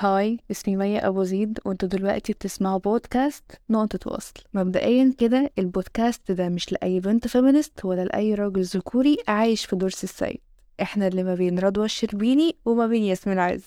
هاي اسمي مية أبو زيد وانتوا دلوقتي بتسمعوا بودكاست نقطة وصل. مبدئيا كده البودكاست ده مش لأي بنت feminist ولا لأي راجل ذكوري عايش في دور سي السيد. إحنا اللي ما بين رضوى الشربيني وما بين ياسمين عز.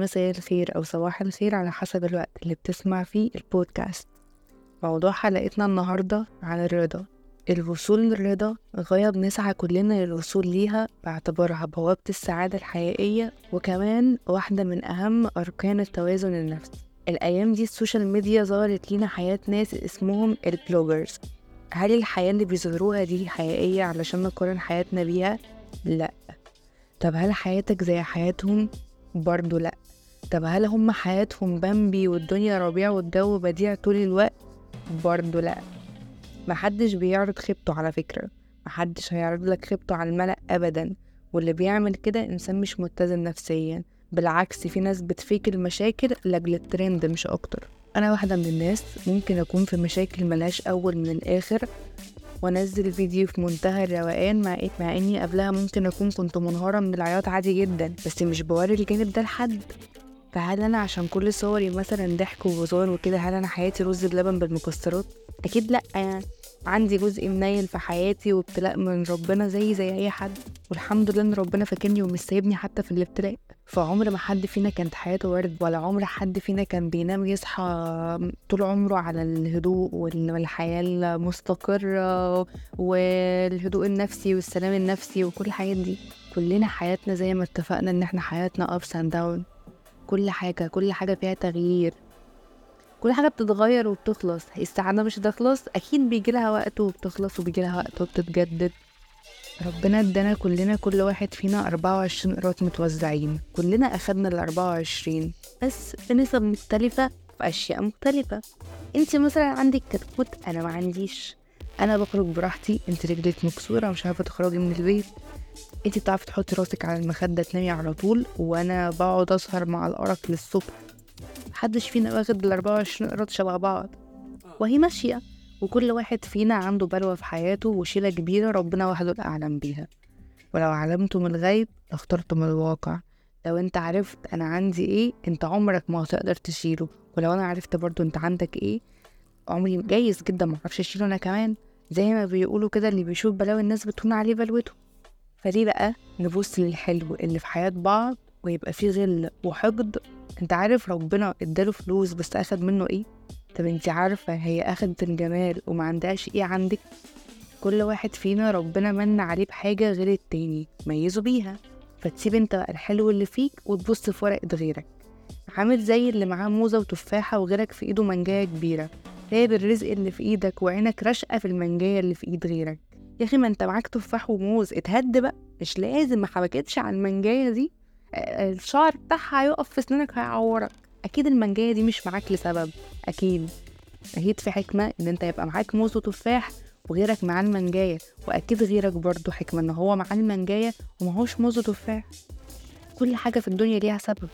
مساء الخير أو صباح الخير على حسب الوقت اللي بتسمع فيه البودكاست. موضوع حلقتنا النهاردة عن الرضا. الوصول للرضا غاية بنسعى كلنا للوصول ليها باعتبارها بوابة السعادة الحقيقية وكمان واحدة من أهم أركان التوازن النفسي. الأيام دي ال social media ظهرت لينا حياة ناس اسمهم ال bloggers. هل الحياة اللي بيظهروها دي حقيقية علشان نقارن حياتنا بيها؟ لأ. طب هل حياتك زي حياتهم؟ برضو لأ. طب هل هم حياتهم بامبي والدنيا ربيع والجو بديع طول الوقت؟ برضو لأ. محدش بيعرض خيبته على فكرة. محدش هيعرض لك خيبته على الملأ أبدا. واللي بيعمل كده إنسان مش متزن نفسيا. بالعكس في ناس بتفيك المشاكل لأجل الترند مش أكتر. أنا واحدة من الناس ممكن أكون في مشاكل ملهاش أول من الآخر وأنزل فيديو في منتهى الروقان مع إيه؟ مع إني قبلها ممكن أكون كنت منهارة من العياط عادي جدا. بس مش بوري الجانب ده لحد. فهل أنا عشان كل صوري مثلا ضحك وهزار وكده هل أنا حياتي رز بلبن بالمكسرات؟ أكيد لأ يعني عندي جزء منيل في حياتي وابتلاء من ربنا زي زي أي حد والحمد لله إن ربنا فاكرني ومش سايبني حتى في الابتلاء. فعمر ما حد فينا كانت حياته ورد ولا عمر حد فينا كان بينام يصحى طول عمره على الهدوء والحياة المستقرة والهدوء النفسي والسلام النفسي وكل الحاجات دي. كلنا حياتنا زي ما اتفقنا إن إحنا حياتنا ups and down. كل حاجة كل حاجة فيها تغيير. كل حاجة بتتغير وبتخلص. السعادة مش هتخلص أكيد بيجي لها وقت وبتخلص وبيجي لها وقت وبتتجدد. ربنا ادانا كلنا كل واحد فينا أربعة وعشرين قيراط متوزعين. كلنا أخدنا الأربعة وعشرين. بس بنسب مختلفة في أشياء مختلفة. انت مثلا عندك كتكوت أنا ما عنديش. أنا بخرج براحتي. انت رجلك مكسورة مش عارفة تخرجي من البيت. انت بتعرفي تحطي راسك على المخدة تنامي على طول وأنا بقعد أسهر مع الأرق للصبح محدش فينا واخد الأربعة وعشرين قيراط شبه بعض. وهي ماشية وكل واحد فينا عنده بلوى في حياته وشيلة كبيرة ربنا وحده الأعلم بيها. ولو علمتم الغيب لاخترتم الواقع. لو انت عرفت أنا عندي إيه انت عمرك ما هتقدر تشيله. ولو أنا عرفت برضو انت عندك إيه عمري جايز جدا ما أعرفش أشيله أنا كمان. زي ما بيقولوا كده اللي بيشوف بلاوي الناس بتهون عليه بلوته. فليه بقى نبص للحلو اللي في حياة بعض ويبقى فيه غل وحقد؟ انت عارف ربنا اداله فلوس بس أخد منه إيه؟ طب انت عارفة هي أخدت الجمال وما عندهاش إيه عندك؟ كل واحد فينا ربنا من عليه بحاجة غير التاني ميزه بيها. فتسيب انت بقى الحلو اللي فيك وتبص في ورقة غيرك. عامل زي اللي معاه موزة وتفاحة وغيرك في إيده منجاية كبيرة. سايب الرزق اللي في إيدك وعينك راشقة في المنجاية اللي في إيد غيرك. يا أخي ما أنت معاك تفاح وموز اتهد بقى مش لازم ما حبكتش على المنجاية دي. الشعر بتاعها هيقف في سنانك هيعورك. أكيد المنجاية دي مش معاك لسبب. أكيد. أكيد في حكمة إن أنت يبقى معاك موز وتفاح وغيرك معاه المنجاية وأكيد غيرك برضه حكمة إن هو معاه المنجاية ومعهوش موز وتفاح. كل حاجة في الدنيا ليها سبب.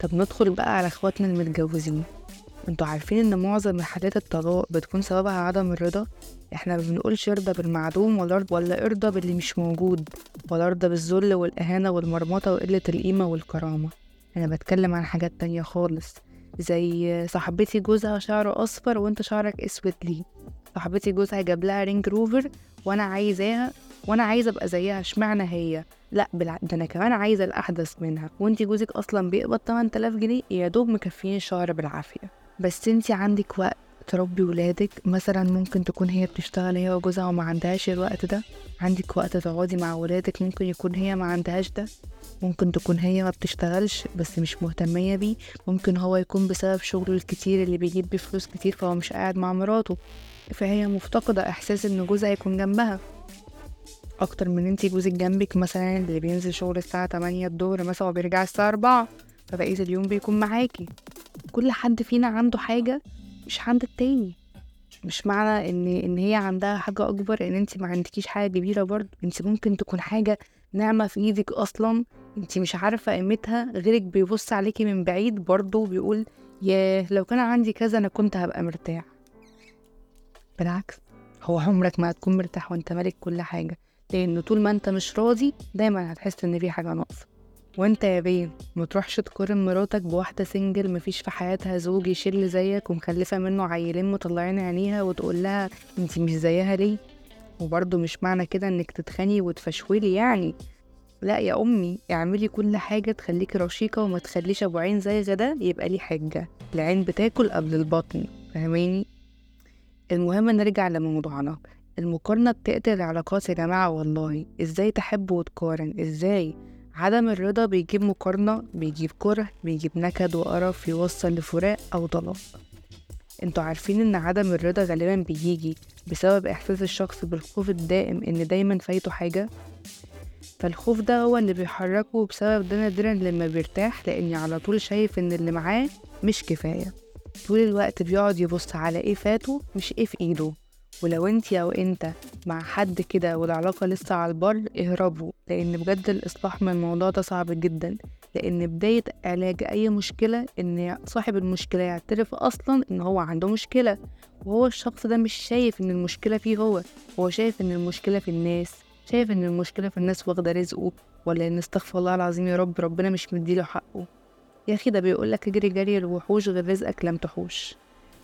طب ندخل بقى على إخواتنا المتجوزين. أنتوا عارفين ان معظم حالات الطلاق بتكون سببها عدم الرضا؟ إحنا ما بنقولش ارضى بالمعدوم ولا ولا ارضى باللي مش موجود ولا ارضى بالذل والإهانة والمرمطة وقلة القيمة والكرامة. أنا بتكلم عن حاجات تانية خالص زي صاحبتي جوزها شعره أصفر وأنت شعرك أسود ليه؟ صاحبتي جوزها جاب لها Range Rover وأنا عايزاها وأنا عايزة أبقى زيها اشمعنى هي؟ لا بالع... ده أنا كمان عايزة الأحدث منها. وانت جوزك أصلا بيقبض 8000 جنيه يا دوب مكفيين الشهر بالعافية. بس انت عندك وقت تربي ولادك؟ مثلا ممكن تكون هي بتشتغل هي وجوزها وما عندهاش الوقت ده. عندك وقت تقعدي مع ولادك؟ ممكن يكون هي ما عندهاش ده. ممكن تكون هي ما بتشتغلش بس مش مهتمية بيه. ممكن هو يكون بسبب شغله الكتير اللي بيجيب بيه فلوس كتير فهو مش قاعد مع مراته. فهي مفتقدة إحساس إن جوزها يكون جنبها. أكتر من انتي جوزك جنبك مثلا اللي بينزل شغل الساعة 8 الظهر مثلا وبيرجع الساعة 4 فبقية اليوم بيكون معاكي. كل حد فينا عنده حاجة مش عند التاني. مش معنى إن إن هي عندها حاجة أكبر إن انت ما عندكيش حاجة كبيرة برضه. انت ممكن تكون حاجة نعمة في إيدك أصلا انت مش عارفة قيمتها غيرك بيبص عليكي من بعيد برضه بيقول ياه لو كان عندي كذا أنا كنت هبقى مرتاح. بالعكس هو عمرك ما هتكون مرتاح وأنت مالك كل حاجة. لأن طول ما أنت مش راضي دايما هتحس إن في حاجة ناقصة. وانت يا بيه متروحش تقارن مراتك بواحدة سنجل مفيش في حياتها زوج يشيل زيك ومخلفة منه عيلين مطلعين عينيها وتقول لها انت مش زيها ليه؟ وبرضه مش معنى كده انك تتخني وتفشولي يعني. لا يا أمي اعملي كل حاجة تخليكي رشيقة وما تخليش أبو عين زي غدا يبقى ليه حجة. العين بتاكل قبل البطن فاهماني؟ المهم نرجع لموضوعنا. المقارنة بتقتل العلاقات يا جماعة والله. إزاي تحب وتقارن؟ إزاي؟ عدم الرضا بيجيب مقارنة بيجيب كره بيجيب نكد وقرف يوصل لفراق أو طلاق أنتوا عارفين إن عدم الرضا غالبا بيجي بسبب إحساس الشخص بالخوف الدائم إن دايما فايته حاجة. فالخوف ده هو اللي بيحركه بسبب ده نادرا لما بيرتاح لأني على طول شايف إن اللي معاه مش كفاية. طول الوقت بيقعد يبص على إيه فاته مش إيه في إيده. ولو انت أو انت مع حد كده والعلاقة لسه على البر اهربوا لأن بجد الاصلاح من الموضوع ده صعب جدا. لأن بداية علاج اي مشكلة ان صاحب المشكلة يعترف أصلا ان هو عنده مشكلة وهو الشخص ده مش شايف ان المشكلة فيه هو. هو شايف ان المشكلة في الناس شايف ان المشكلة في الناس واخدة رزقه. ولا ان استغفر الله العظيم يا رب ربنا مش مديله حقه. يا أخي ده بيقولك اجري جري الوحوش غير رزقك لم تحوش.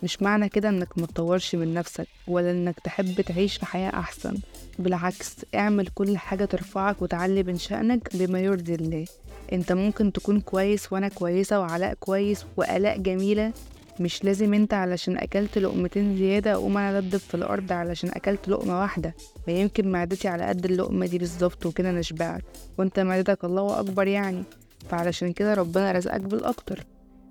مش معنى كده إنك متطورش من نفسك ولا إنك تحب تعيش في حياة أحسن. بالعكس اعمل كل حاجة ترفعك وتعلي من شأنك بما يرضي الله. أنت ممكن تكون كويس وأنا كويسة وعلاء كويس وآلاء جميلة. مش لازم أنت علشان أكلت لقمتين زيادة أقوم أنا ادبدب في الأرض علشان أكلت لقمة واحدة. ما يمكن معدتي على قد اللقمة دي بالظبط وكده أنا شبعت. وأنت معدتك الله أكبر يعني. فعلشان كده ربنا رزقك بالأكتر.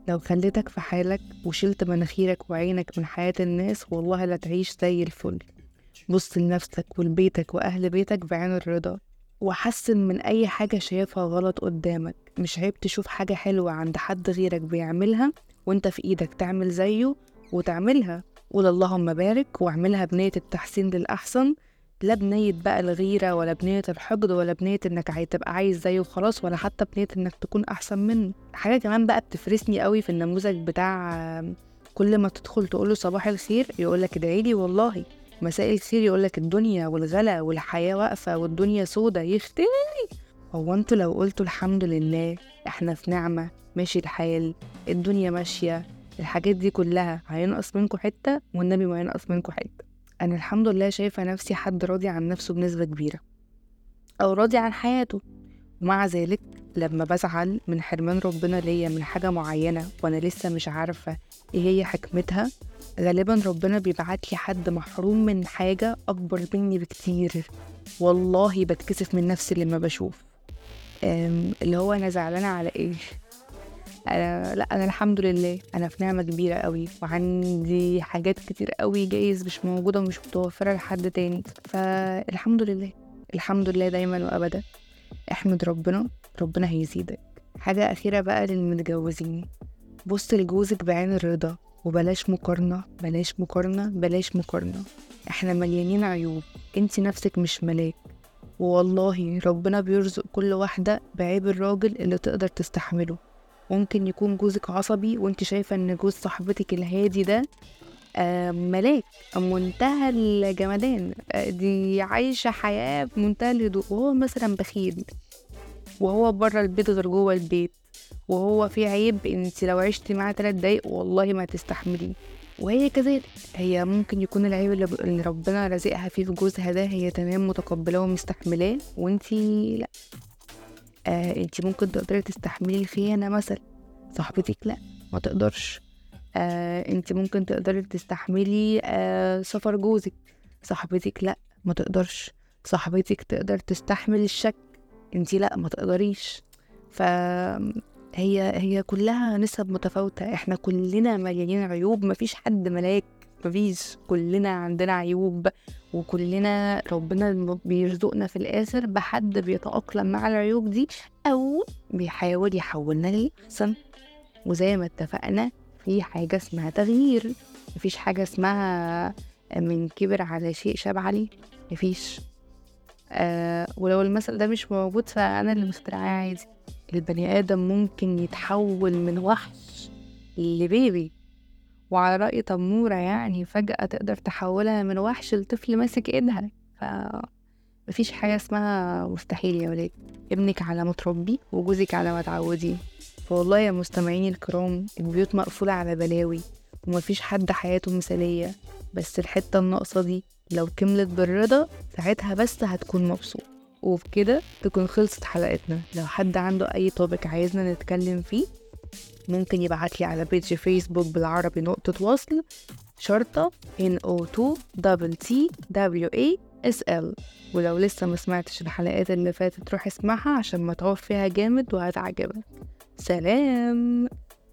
لو خليتك في حالك وشلت مناخيرك وعينك من حياة الناس والله لا تعيش زي الفل. بص لنفسك ولبيتك وأهل بيتك بعين الرضا وحسن من أي حاجة شايفها غلط قدامك. مش عيب تشوف حاجة حلوة عند حد غيرك بيعملها وأنت في إيدك تعمل زيه وتعملها. قول اللهم بارك وأعملها بنية التحسين للأحسن لا بنية بقى الغيرة ولا بنية الحقد ولا بنية إنك عايز تبقى عايز زيه وخلاص ولا حتى بنية إنك تكون أحسن منه. حاجة كمان بقى بتفرسني قوي في النموذج بتاع كل ما تدخل تقوله صباح الخير يقولك ادعيلي والله. مساء الخير يقولك الدنيا والغلا والحياة واقفة والدنيا سودة. يختي هو أنتوا لو قلتوا الحمد لله إحنا في نعمة ماشي الحال الدنيا ماشية الحاجات دي كلها هينقص منكم حتة والنبي ما ينقص منكم حتة. أنا الحمد لله شايفة نفسي حد راضي عن نفسه بنسبة كبيرة أو راضي عن حياته. ومع ذلك لما بزعل من حرمان ربنا ليا من حاجة معينة وأنا لسه مش عارفة إيه هي حكمتها غالبا ربنا بيبعت لي حد محروم من حاجة أكبر مني بكتير. والله بتكسف من نفسي لما بشوف. اللي هو أنا زعلانة على إيه؟ أنا لا أنا الحمد لله. أنا في نعمة كبيرة قوي وعندي حاجات كتير قوي جايز مش موجودة ومش متوفرة لحد تاني. فالحمد لله الحمد لله دايما وأبدا. احمد ربنا ربنا هيزيدك. حاجة أخيرة بقى للمتجوزين. بص لجوزك بعين الرضا وبلاش مقارنة بلاش مقارنة بلاش مقارنة. إحنا مليانين عيوب. انت نفسك مش ملاك. والله ربنا بيرزق كل واحدة بعيب الراجل اللي تقدر تستحمله. ممكن يكون جوزك عصبي وانت شايفة ان جوز صاحبتك الهادي ده آه ملاك منتهى الجمدان. آه دي عايشة حياة بمنتهى الهدوء. وهو مثلا بخيل وهو بره البيت غير جوه البيت وهو في عيب انت لو عشتي معاه تلات دقايق والله ما تستحمليه وهي كذلك. هي ممكن يكون العيب اللي ربنا رزقها فيه في جوزها ده هي تمام متقبلاه ومستحملاه وانتي لا. آه انت ممكن تقدري تستحملي الخيانة مثلا. صاحبتك لا ما تقدرش. آه انت ممكن تقدري تستحملي آه سفر جوزك. صاحبتك لا ما تقدرش. صاحبتك تقدر تستحمل الشك انت لا ما تقدريش. ف هي هي كلها نسب متفاوتة. إحنا كلنا مليانين عيوب مفيش حد ملاك. مفيش كلنا عندنا عيوب وكلنا ربنا بيرزقنا في الآخر بحد بيتأقلم مع العيوب دي أو بيحاول يحولنا للأحسن وزي ما اتفقنا في حاجة اسمها تغيير مفيش حاجة اسمها من كبر على شيء شاب عليه مفيش. آه ولو المثل ده مش موجود فأنا اللي مخترعاه عادي. البني آدم ممكن يتحول من وحش لبيبي. وعلى رأي تمورة يعني فجأة تقدر تحولها من وحش لطفل ماسك إيدها. ف مفيش حاجة اسمها مستحيل يا ولاد. ابنك على ما تربي وجوزك على ما تعوديه فوالله يا مستمعيني الكرام البيوت مقفولة على بلاوي ومفيش حد حياته مثالية. بس الحتة الناقصة دي لو كملت بالرضا ساعتها بس هتكون مبسوط. وبكده تكون خلصت حلقتنا. لو حد عنده أي توبك عايزنا نتكلم فيه ممكن يبعتلي على بيج فيسبوك بالعربي نقطة وصل شرطة NO2 double T W A S L. ولو لسه ما سمعتش الحلقات اللي فاتت روح اسمعها عشان متعوب فيها جامد وهتعجبك. سلام!